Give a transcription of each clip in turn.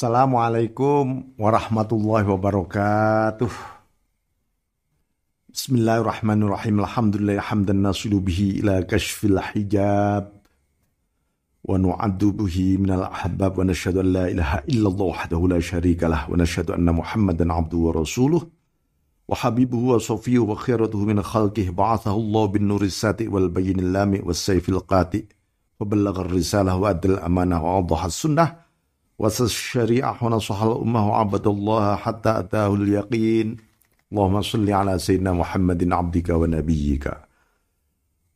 Assalamualaikum warahmatullahi wabarakatuh. Bismillahirrahmanirrahim. Alhamdulillah hamdan nasilu bihi ila kashfil hijab. Wa nu'addu bihi minal ahbab wa nashhadu an la ilaha illallah wahdahu la syarika lah wa nashhadu anna Muhammadan abduhu wa rasuluh wa habibuhu wa safiyuhu wa khiratuhu min khalqih ba'athahu Allah bin nuri sati wal bayyinil lami was sayfil qati wa ballagha risalah wa adal amanah wa adhaha sunnah وسس الشريعة ونصح الأمة وعبد الله حتى أتاه اليقين. اللهم صل على سيدنا محمد عبدك ونبيك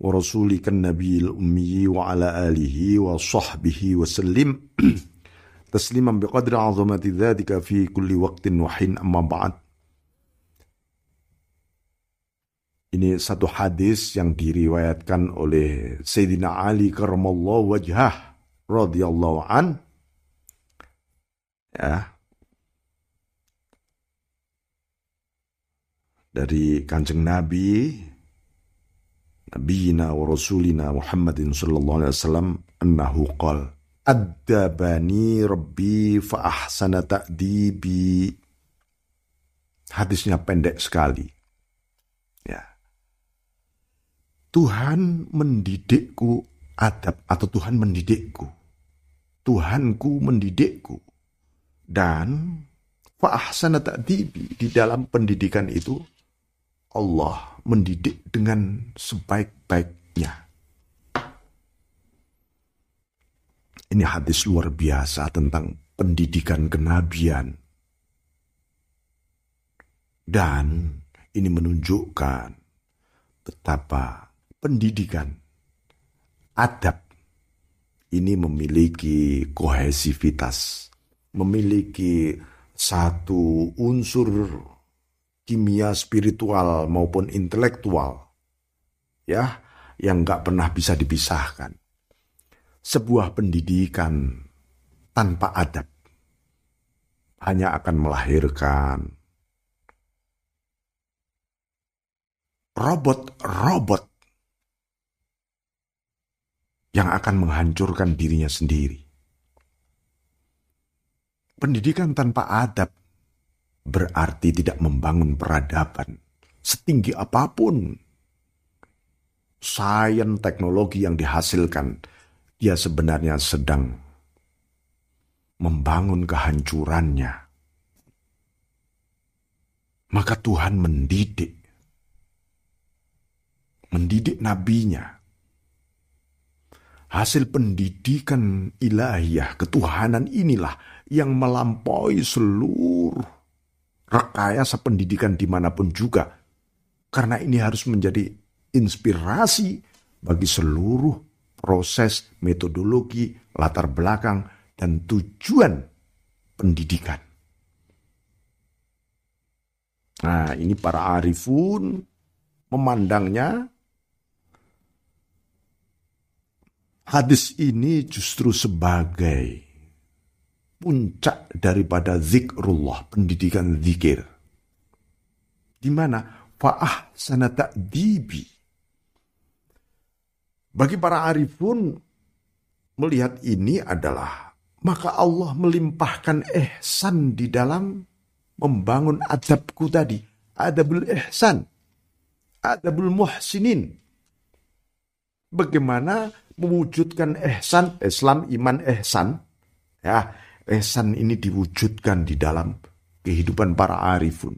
ورسولك النبي الأمي وعلى آله وصحبه وسلم. تسليما بقدر عظمة ذاتك في كل وقت وحين. أما بعد Ini satu hadis yang diriwayatkan oleh Sayyidina Ali karamallahu wajhah radhiyallahu an. Ya. Dari kanjeng Nabi Nabiina wa Rasulina Muhammadin sallallahu alaihi wasallam annahu qal Addabani Rabbi fa ahsana ta'dibi. Hadisnya pendek sekali. Ya. Tuhan mendidikku adab atau Tuhan mendidikku. Tuhanku mendidikku dan fa'ahsana ta'dibi di dalam pendidikan itu Allah mendidik dengan sebaik-baiknya. Ini hadis luar biasa tentang pendidikan kenabian. Dan ini menunjukkan betapa pendidikan adab ini memiliki kohesivitas memiliki satu unsur kimia spiritual maupun intelektual ya yang nggak pernah bisa dipisahkan. Sebuah pendidikan tanpa adab hanya akan melahirkan robot-robot yang akan menghancurkan dirinya sendiri. Pendidikan tanpa adab berarti tidak membangun peradaban setinggi apa pun. Sains teknologi yang dihasilkan, dia sebenarnya sedang membangun kehancurannya. Maka Tuhan mendidik, mendidik nabinya. Hasil pendidikan ilahiyah, ketuhanan inilah yang melampaui seluruh rekayasa pendidikan di mana pun juga. Karena ini harus menjadi inspirasi bagi seluruh proses, metodologi, latar belakang, dan tujuan pendidikan. Nah, ini para arifun memandangnya hadis ini justru sebagai puncak daripada zikrullah, pendidikan zikir. Di mana fa'ah sana ta'dibi. Bagi para arifun melihat ini adalah maka Allah melimpahkan ihsan di dalam membangun adabku tadi. Adabul ihsan. Adabul muhsinin. Bagaimana mewujudkan ihsan, Islam, iman, ihsan. Ya, Ehsan ini diwujudkan di dalam kehidupan para arifun.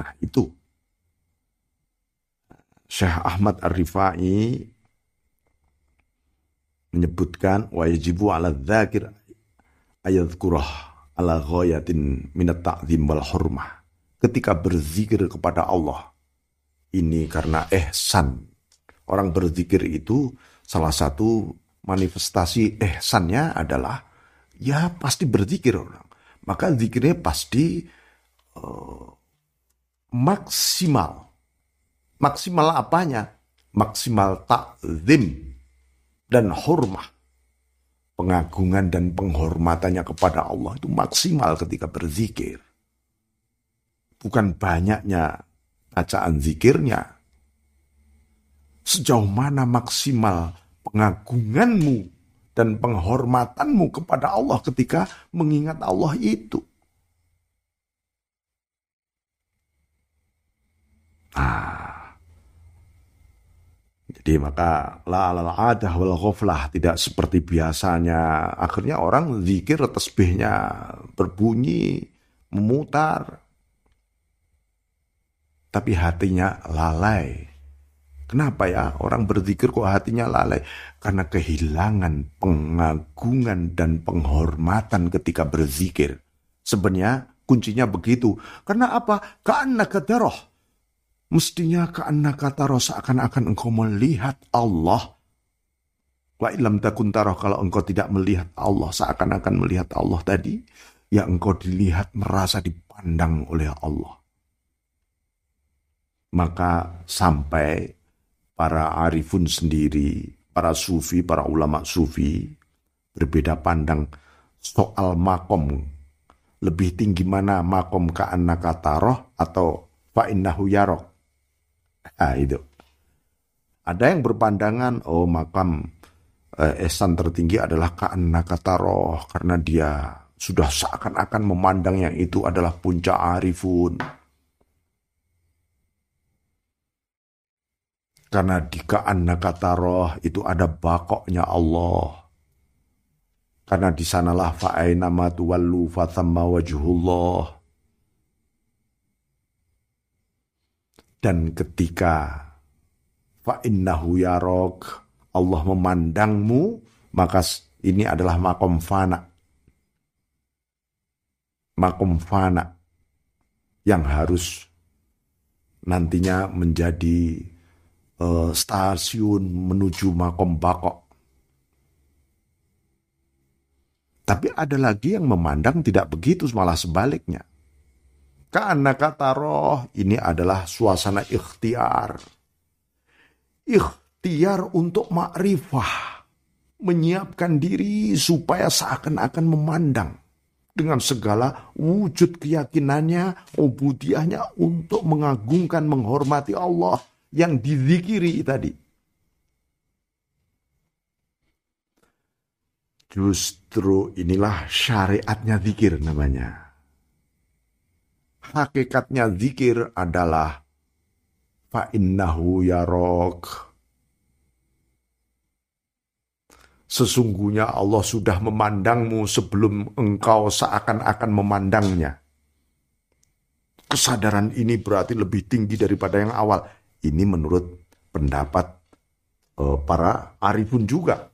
Nah itu. Syekh Ahmad Ar-Rifai menyebutkan wa yajibu ala dzakir ayadhkurah ala ghayatin minat ta'zim wal hurmah. Ketika berzikir kepada Allah, ini karena ehsan. Orang berzikir itu salah satu manifestasi ihsannya adalah ya pasti berzikir orang. Maka zikirnya pasti uh, maksimal. Maksimal apanya? Maksimal takzim dan hormah. Pengagungan dan penghormatannya kepada Allah itu maksimal ketika berzikir. Bukan banyaknya bacaan zikirnya. Sejauh mana maksimal pengagunganmu dan penghormatanmu kepada Allah ketika mengingat Allah itu. Ah. Jadi maka la adah wal ghaflah tidak seperti biasanya. Akhirnya orang zikir tasbihnya berbunyi, memutar. Tapi hatinya lalai. Kenapa ya orang berzikir kok hatinya lalai? Karena kehilangan pengagungan dan penghormatan ketika berzikir. Sebenarnya kuncinya begitu. Karena apa? Karena kadaroh Mestinya karena kata seakan-akan engkau melihat Allah. Wa ilam takun taroh kalau engkau tidak melihat Allah seakan-akan melihat Allah tadi. Ya engkau dilihat merasa dipandang oleh Allah. Maka sampai para arifun sendiri, para sufi, para ulama sufi berbeda pandang soal makom. Lebih tinggi mana makom ka kata roh atau fa'innahu yarok Ah itu. Ada yang berpandangan, oh makam eh, esan tertinggi adalah ka'anna kata roh. Karena dia sudah seakan-akan memandang yang itu adalah puncak arifun. Karena di kata roh itu ada bakoknya Allah. Karena di sanalah fa'aina ma tuwallu fathamma wajhullah. Dan ketika fa'innahu yarok, Allah memandangmu, maka ini adalah makom fana. Makom fana yang harus nantinya menjadi uh, stasiun menuju makom bakok. Tapi ada lagi yang memandang tidak begitu, malah sebaliknya. Karena kata roh ini adalah suasana ikhtiar. Ikhtiar untuk makrifah. Menyiapkan diri supaya seakan-akan memandang. Dengan segala wujud keyakinannya, ubudiahnya untuk mengagungkan, menghormati Allah yang dizikiri tadi. Justru inilah syariatnya zikir namanya hakikatnya zikir adalah fa'innahu yarok. Sesungguhnya Allah sudah memandangmu sebelum engkau seakan-akan memandangnya. Kesadaran ini berarti lebih tinggi daripada yang awal. Ini menurut pendapat uh, para arifun juga.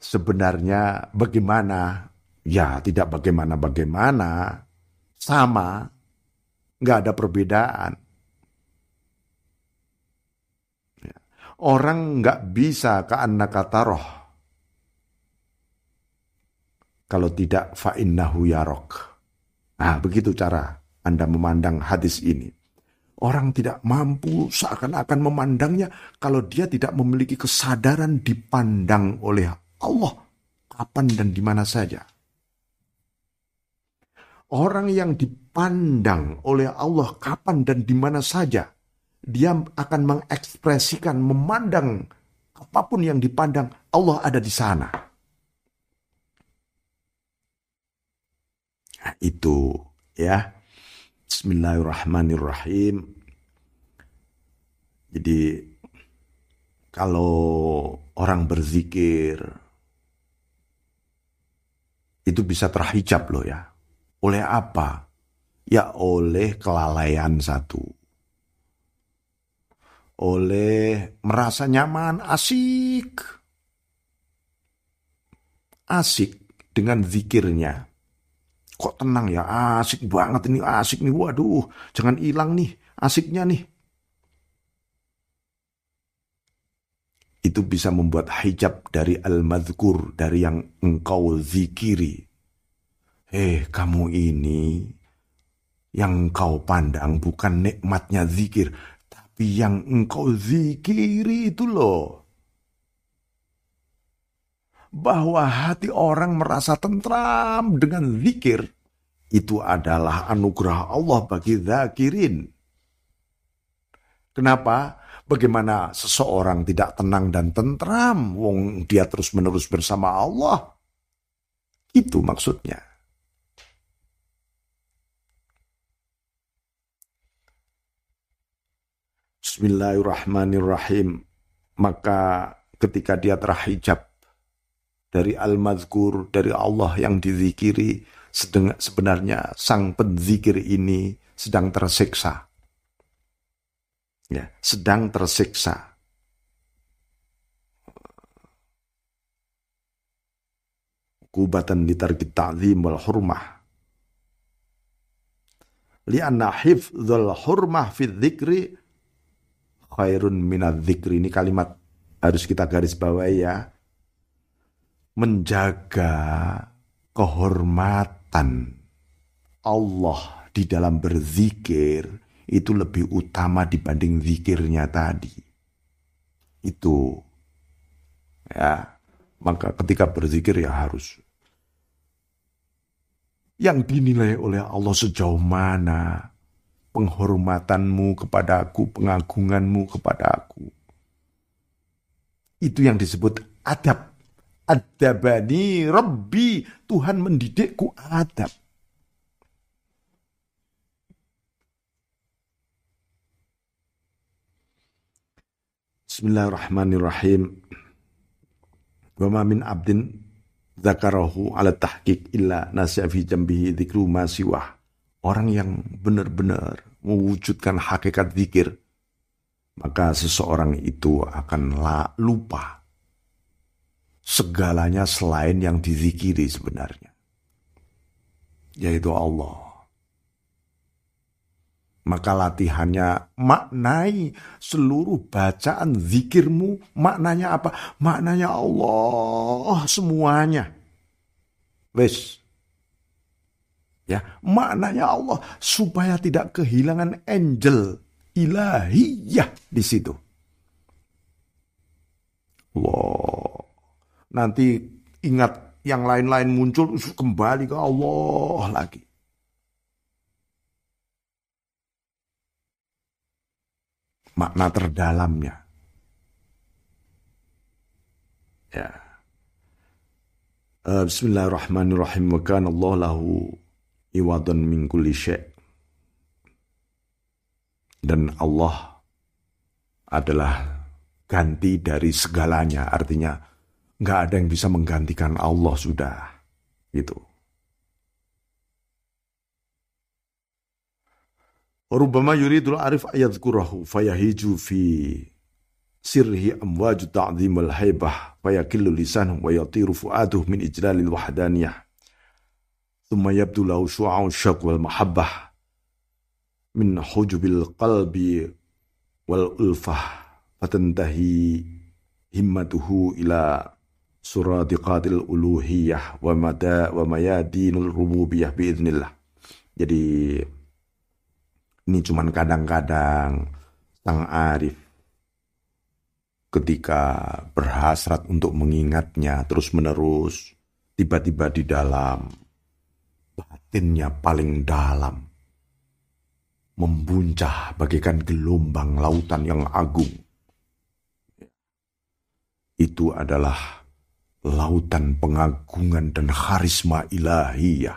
Sebenarnya bagaimana Ya tidak bagaimana-bagaimana, sama, nggak ada perbedaan. Ya. Orang nggak bisa ke anak kata roh. Kalau tidak fa'innahu yarok. Nah begitu cara Anda memandang hadis ini. Orang tidak mampu seakan-akan memandangnya kalau dia tidak memiliki kesadaran dipandang oleh Allah kapan dan di mana saja. Orang yang dipandang oleh Allah kapan dan di mana saja, dia akan mengekspresikan, memandang apa pun yang dipandang, Allah ada di sana. Nah, itu ya. Bismillahirrahmanirrahim. Jadi kalau orang berzikir itu bisa terhijab loh ya. Oleh apa? Ya oleh kelalaian satu. Oleh merasa nyaman, asik. Asik dengan zikirnya. Kok tenang ya, asik banget ini, asik nih. Waduh, jangan hilang nih, asiknya nih. Itu bisa membuat hijab dari al-madhkur, dari yang engkau zikiri Eh, kamu ini yang engkau pandang bukan nikmatnya zikir, tapi yang engkau zikiri itu loh. Bahwa hati orang merasa tentram dengan zikir, itu adalah anugerah Allah bagi zakirin. Kenapa? Bagaimana seseorang tidak tenang dan tentram, wong dia terus-menerus bersama Allah. Itu maksudnya. Bismillahirrahmanirrahim. Maka ketika dia terhijab dari al-mazkur, dari Allah yang dizikiri, sebenarnya sang penzikir ini sedang tersiksa ya, sedang tersiksa. Kubatan litarki ta'zim wal hurmah. Lianna hifdzul hurmah fi dzikri khairun minad dzikri. Ini kalimat harus kita garis bawahi ya. Menjaga kehormatan Allah di dalam berzikir itu lebih utama dibanding zikirnya tadi. Itu ya, maka ketika berzikir ya harus yang dinilai oleh Allah sejauh mana penghormatanmu kepada aku, pengagunganmu kepada aku. Itu yang disebut adab. Adabani Rabbi, Tuhan mendidikku adab. Bismillahirrahmanirrahim. Wa ma min abdin zakarahu ala tahqiq illa nasya fi jambihi dzikru ma siwah. Orang yang benar-benar mewujudkan hakikat zikir, maka seseorang itu akan lupa segalanya selain yang dizikiri sebenarnya, yaitu Allah maka latihannya maknai seluruh bacaan zikirmu maknanya apa? Maknanya Allah semuanya. Wes. Ya, maknanya Allah supaya tidak kehilangan angel ilahiyah di situ. Allah. Nanti ingat yang lain-lain muncul kembali ke Allah lagi. makna terdalamnya. Ya. Uh, Bismillahirrahmanirrahim. Wa kana Allah lahu iwadan min kulli. Dan Allah adalah ganti dari segalanya. Artinya nggak ada yang bisa menggantikan Allah sudah. Gitu. Rubama yuridul arif ayat kurahu fayahiju fi sirhi amwaju ta'zim wal haibah fayakillu lisanuh wa yatiru fu'aduh min ijlalil wahdaniyah thumma yabdu lahu syu'a'u syaq wal mahabbah min hujubil qalbi wal ulfah fatantahi himmatuhu ila suradiqatil uluhiyah wa mada wa mayadinul rububiyah biiznillah jadi ini cuman kadang-kadang sang Arif ketika berhasrat untuk mengingatnya terus-menerus, tiba-tiba di dalam batinnya paling dalam, membuncah bagaikan gelombang lautan yang agung. Itu adalah lautan pengagungan dan karisma ilahiyah.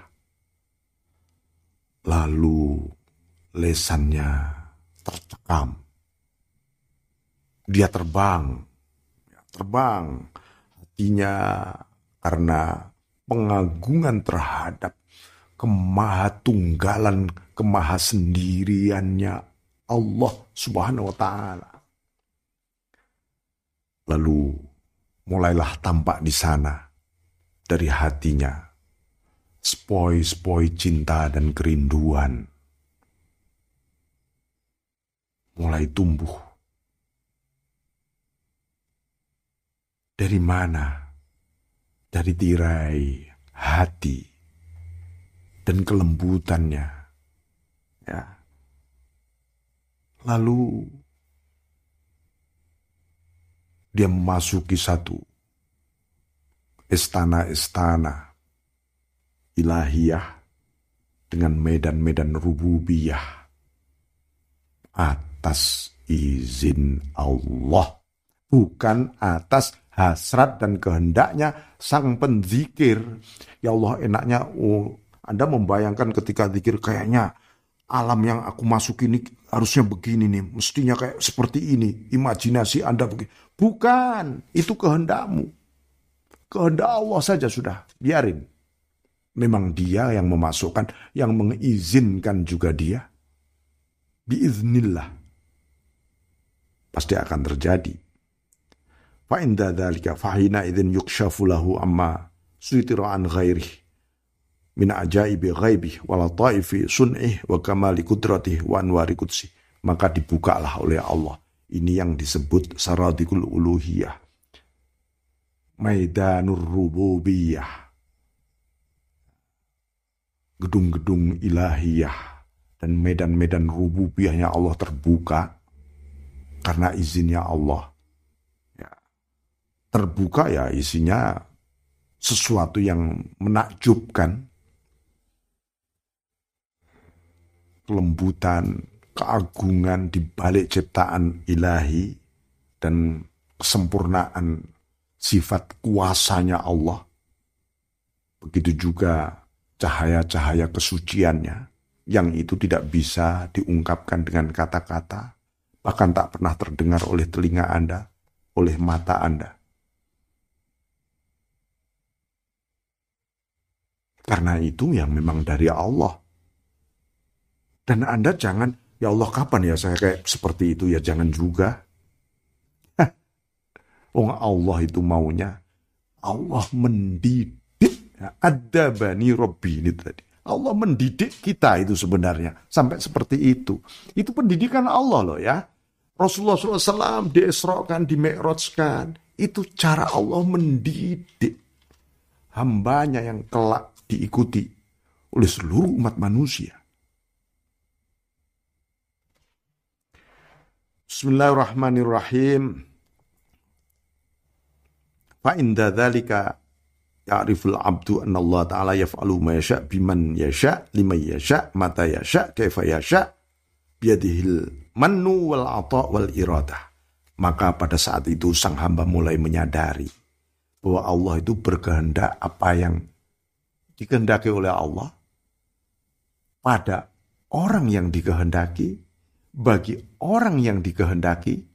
Lalu lesannya tercekam. Dia terbang, terbang hatinya karena pengagungan terhadap kemahatunggalan, kemahasendiriannya Allah Subhanahu wa taala. Lalu mulailah tampak di sana dari hatinya spoi-spoi cinta dan kerinduan mulai tumbuh. Dari mana? Dari tirai hati dan kelembutannya. Ya. Lalu dia memasuki satu istana-istana ilahiyah dengan medan-medan rububiyah atas izin Allah. Bukan atas hasrat dan kehendaknya sang penzikir. Ya Allah enaknya, oh, Anda membayangkan ketika zikir kayaknya alam yang aku masuk ini harusnya begini nih, mestinya kayak seperti ini. Imajinasi Anda begini. Bukan, itu kehendakmu. Kehendak Allah saja sudah, biarin. Memang dia yang memasukkan, yang mengizinkan juga dia. Biiznillah. Pasti akan terjadi. Fa'inda dhalika fahina idin yukshafu lahu amma suitira an ghairih min ajaibi ghaibi wala taifi sun'ih wa kamali kudratih wa anwari kudsi. Maka dibukalah oleh Allah. Ini yang disebut saradikul uluhiyah. Maidanur rububiyah. Gedung-gedung ilahiyah dan medan-medan rububiyahnya Allah terbuka karena izinnya Allah. Ya. Terbuka ya isinya sesuatu yang menakjubkan, kelembutan, keagungan di balik ciptaan ilahi dan kesempurnaan sifat kuasanya Allah. Begitu juga cahaya-cahaya kesuciannya yang itu tidak bisa diungkapkan dengan kata-kata, bahkan tak pernah terdengar oleh telinga Anda, oleh mata Anda. Karena itu yang memang dari Allah. Dan Anda jangan, ya Allah kapan ya saya kayak seperti itu ya jangan juga. Oh Allah itu maunya. Allah mendidik. Ada bani Robbi ini tadi. Allah mendidik kita itu sebenarnya. Sampai seperti itu. Itu pendidikan Allah loh ya. Rasulullah SAW diesrokan, dimekrojkan. Itu cara Allah mendidik hambanya yang kelak diikuti oleh seluruh umat manusia. Bismillahirrahmanirrahim. Fa inda dzalika ya'riful abdu anna Allah ta'ala yaf'alu ma yasha biman yasha liman yasha mata yasha kaifa yasha biyadihil mannu wal ata wal iradah. Maka pada saat itu sang hamba mulai menyadari bahwa Allah itu berkehendak apa yang dikehendaki oleh Allah pada orang yang dikehendaki bagi orang yang dikehendaki,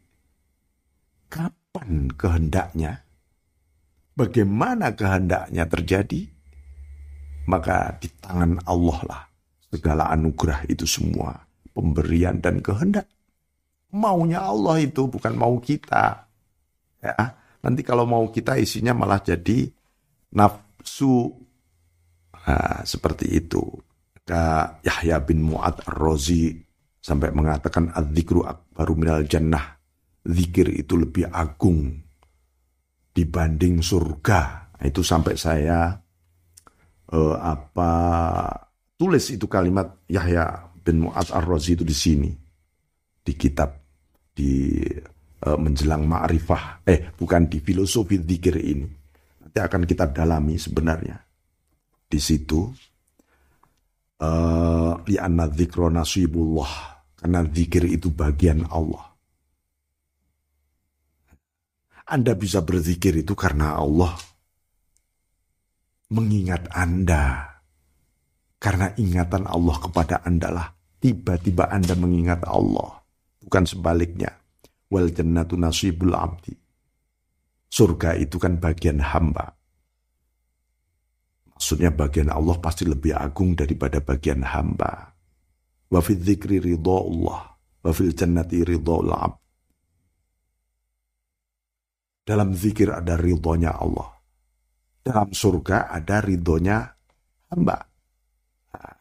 kapan kehendaknya, bagaimana kehendaknya terjadi, maka di tangan Allah lah segala anugerah itu semua, pemberian dan kehendak. Maunya Allah itu bukan mau kita. Ya, nanti kalau mau kita isinya malah jadi nafsu nah, seperti itu. Kak Yahya bin Mu'ad Ar-Razi sampai mengatakan adzikru akbaru minal jannah. Zikir itu lebih agung dibanding surga. Itu sampai saya uh, apa tulis itu kalimat Yahya bin Mu'ad ar-Razi itu di sini di kitab di uh, menjelang ma'rifah eh bukan di filosofi zikir ini nanti akan kita dalami sebenarnya di situ uh, li anna dzikra nasibullah karena zikir itu bagian Allah. Anda bisa berzikir itu karena Allah mengingat Anda. Karena ingatan Allah kepada Anda lah. Tiba-tiba Anda mengingat Allah. Bukan sebaliknya. Wal jannatu nasibul abdi. Surga itu kan bagian hamba. Maksudnya bagian Allah pasti lebih agung daripada bagian hamba. Wa fi dzikri ridha Allah. Wa fil jannati ridha abd. Dalam zikir ada ridhonya Allah. Dalam surga ada ridhonya hamba. Nah,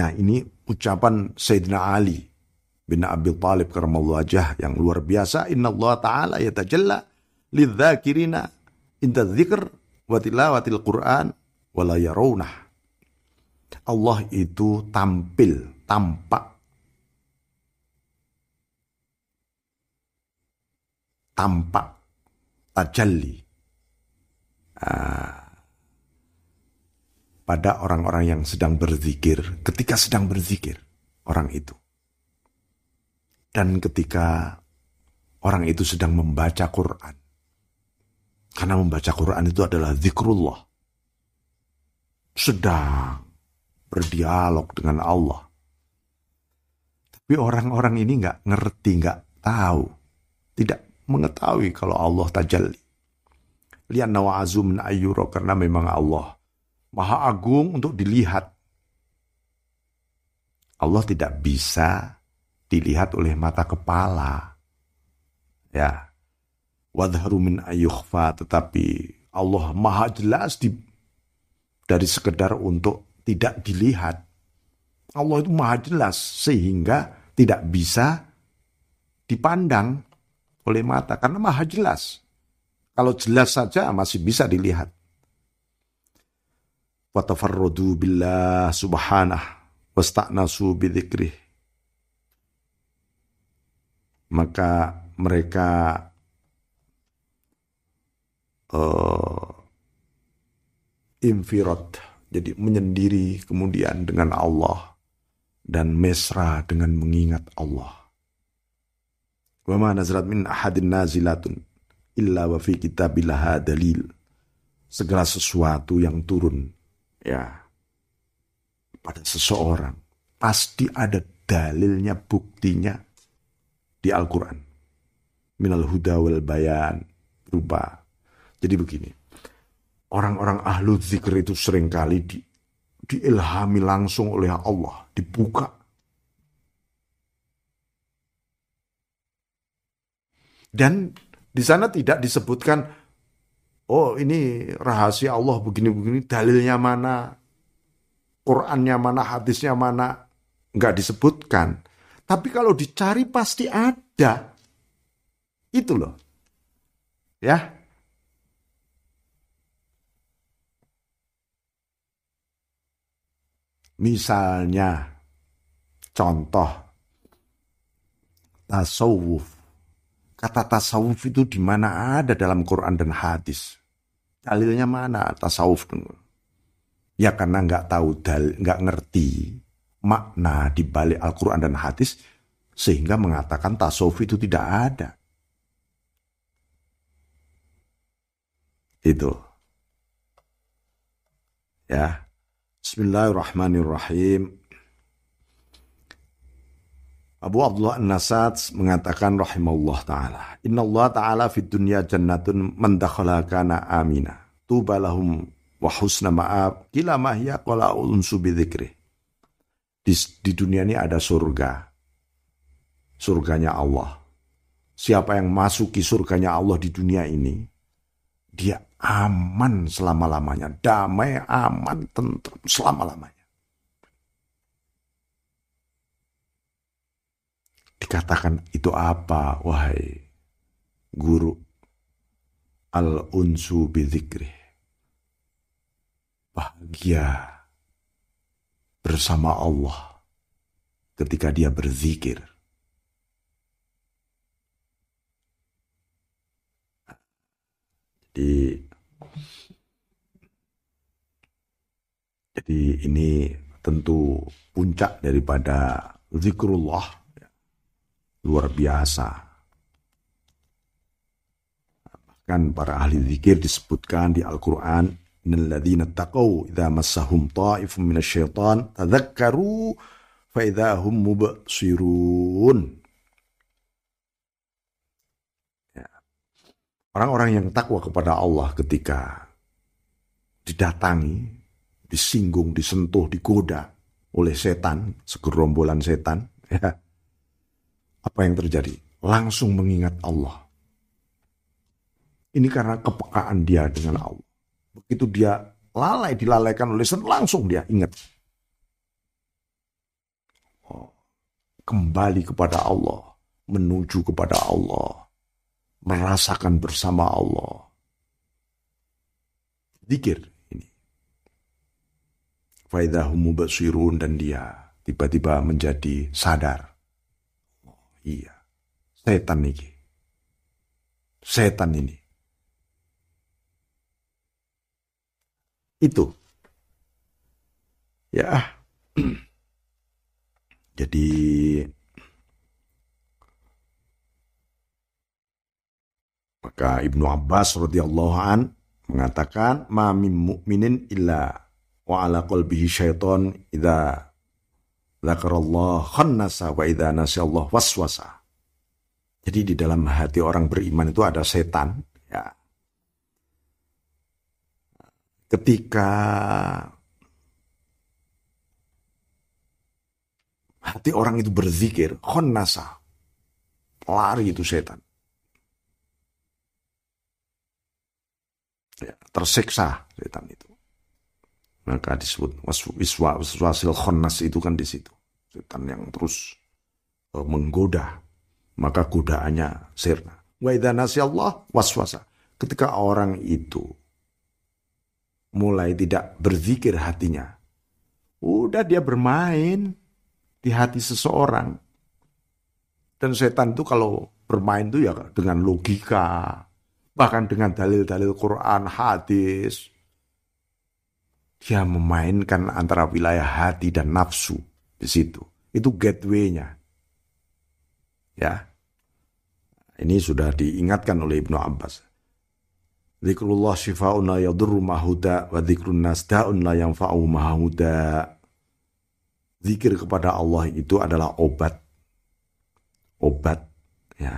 nah ini ucapan Sayyidina Ali bin Abi Talib karamallahu wajah yang luar biasa. Inna Allah Ta'ala yatajalla lidzakirina inda dzikr wa tilawatil Qur'an wala yarawna Allah itu tampil, tampak. Tampak, tajalli. Uh, pada orang-orang yang sedang berzikir, ketika sedang berzikir, orang itu. Dan ketika orang itu sedang membaca Quran, karena membaca Quran itu adalah zikrullah, sedang berdialog dengan Allah. Tapi orang-orang ini nggak ngerti, nggak tahu, tidak mengetahui kalau Allah tajalli. Lihat nawa'azu min ayyuro karena memang Allah maha agung untuk dilihat. Allah tidak bisa dilihat oleh mata kepala. Ya. Wadharu min ayyukhfa tetapi Allah maha jelas di, dari sekedar untuk tidak dilihat. Allah itu maha jelas sehingga tidak bisa dipandang oleh mata karena maha jelas. Kalau jelas saja masih bisa dilihat. Watafarrodu billah subhanah wasta'nasu bidzikrih. Maka mereka uh, infirot, jadi menyendiri kemudian dengan Allah dan mesra dengan mengingat Allah. Wa ma nazarat min ahadin nazilatun wa fi kitabillah dalil. Segala sesuatu yang turun ya pada seseorang pasti ada dalilnya, buktinya di Al-Qur'an. Minal huda wal bayan berupa. Jadi begini. Orang-orang ahlu zikr itu sering kali di, diilhami langsung oleh Allah, dibuka Dan di sana tidak disebutkan, oh ini rahasia Allah begini-begini, dalilnya mana, Qurannya mana, hadisnya mana, nggak disebutkan. Tapi kalau dicari pasti ada. Itu loh. Ya. Misalnya, contoh, tasawuf Kata tasawuf itu di mana ada dalam Quran dan hadis. Dalilnya mana tasawuf? Ya karena nggak tahu dal, nggak ngerti makna di balik Al-Quran dan hadis sehingga mengatakan tasawuf itu tidak ada. Itu. Ya. Bismillahirrahmanirrahim. Abu Abdullah An-Nasad mengatakan rahimahullah ta'ala. Inna Allah ta'ala fid dunya jannatun man kana amina. Tuba lahum wa husna ma'ab. Kila mahya qala unsu bidhikri. Di, di dunia ini ada surga. Surganya Allah. Siapa yang masuki surganya Allah di dunia ini, dia aman selama-lamanya. Damai, aman, tentram selama-lamanya. Dikatakan itu apa, wahai guru? Al-unsu bidzikri. Bahagia bersama Allah ketika dia berzikir. Jadi jadi ini tentu puncak daripada zikrullah luar biasa. Bahkan para ahli zikir disebutkan di Al-Quran, Innalladzina taqaw idha massahum ta'ifun minasyaitan tadhakkaru faidahum mubsirun. Ya. Orang-orang yang takwa kepada Allah ketika didatangi, disinggung, disentuh, digoda oleh setan, segerombolan setan, ya, apa yang terjadi? Langsung mengingat Allah. Ini karena kepekaan dia dengan Allah. Begitu dia lalai, dilalaikan oleh sen, langsung dia ingat. Oh, kembali kepada Allah, menuju kepada Allah, merasakan bersama Allah. Dikir faidahumu basirun dan dia tiba-tiba menjadi sadar. Oh, iya, setan ini. Setan ini. Itu. Ya. Jadi maka Ibnu Abbas radhiyallahu an mengatakan mamim mukminin illa wa ala qalbihi syaiton idza dzakarallah khannasa wa idza nasyallah waswasa. Jadi di dalam hati orang beriman itu ada setan ya. Ketika hati orang itu berzikir, khonnasa, lari itu setan. ya, tersiksa setan itu. Maka disebut waswa waswasil khonnas itu kan di situ. Setan yang terus uh, menggoda. Maka godaannya sirna. Wa Allah waswasa. Ketika orang itu mulai tidak berzikir hatinya, udah dia bermain di hati seseorang. Dan setan itu kalau bermain itu ya dengan logika, bahkan dengan dalil-dalil Quran, hadis. Dia memainkan antara wilayah hati dan nafsu di situ. Itu gateway-nya. Ya. Ini sudah diingatkan oleh Ibnu Abbas. Zikrullah syifa'un la yadurru mahuda wa zikrun nas da'un la yanfa'u mahuda. Zikir kepada Allah itu adalah obat. Obat ya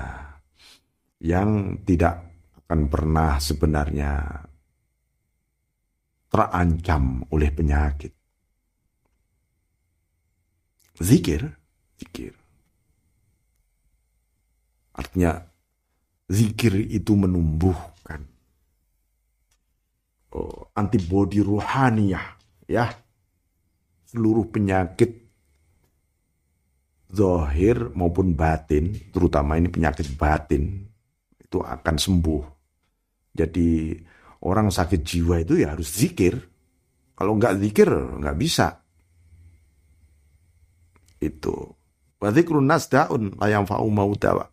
yang tidak akan pernah sebenarnya terancam oleh penyakit. Zikir, zikir. Artinya zikir itu menumbuhkan oh, antibodi ruhaniyah ya. Seluruh penyakit zahir maupun batin, terutama ini penyakit batin itu akan sembuh jadi orang sakit jiwa itu ya harus zikir. Kalau nggak zikir nggak bisa. Itu. Wadzikrun nas daun layang fa'u maudawa.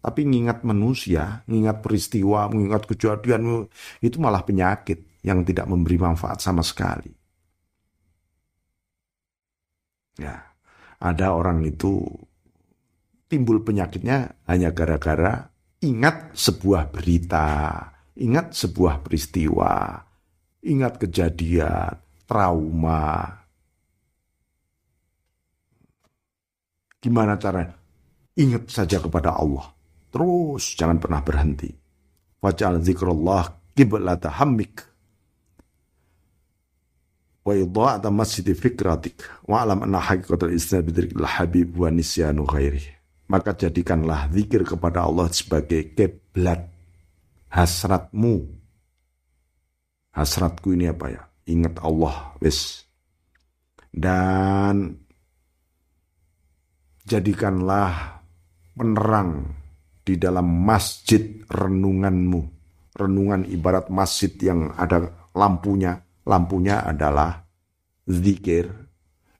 Tapi ngingat manusia, ngingat peristiwa, mengingat kejadian itu malah penyakit yang tidak memberi manfaat sama sekali. Ya, ada orang itu timbul penyakitnya hanya gara-gara ingat sebuah berita, Ingat sebuah peristiwa, ingat kejadian, trauma. Gimana caranya? Ingat saja kepada Allah. Terus jangan pernah berhenti. Waj'al zikrullah kiblata hammik. Wa idha'ata masjidi fikratik. Wa alam anna haqiqatul islam bidrikil habib wa nisyanu ghairi. Maka jadikanlah zikir kepada Allah sebagai kiblat hasratmu. Hasratku ini apa ya? Ingat Allah, wis. Dan jadikanlah penerang di dalam masjid renunganmu. Renungan ibarat masjid yang ada lampunya. Lampunya adalah zikir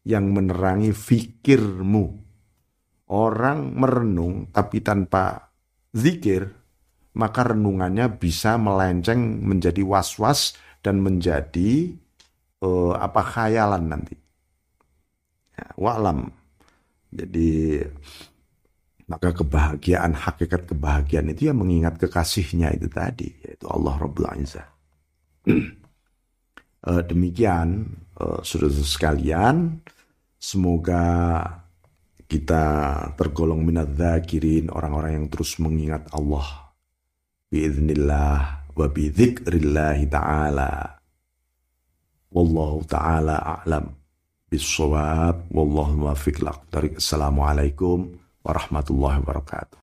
yang menerangi fikirmu. Orang merenung tapi tanpa zikir maka renungannya bisa melenceng menjadi was-was dan menjadi uh, apa khayalan nanti. Ya, wa'lam. Jadi maka kebahagiaan, hakikat kebahagiaan itu yang mengingat kekasihnya itu tadi, yaitu Allah Rabbul Izzah. uh, demikian, uh, saudara sekalian, semoga kita tergolong minat zakirin, orang-orang yang terus mengingat Allah biiznillah wa bidzikrillahi ta'ala. Wallahu ta'ala a'lam bisawab wallahu muwaffiq. Lak assalamualaikum warahmatullahi wabarakatuh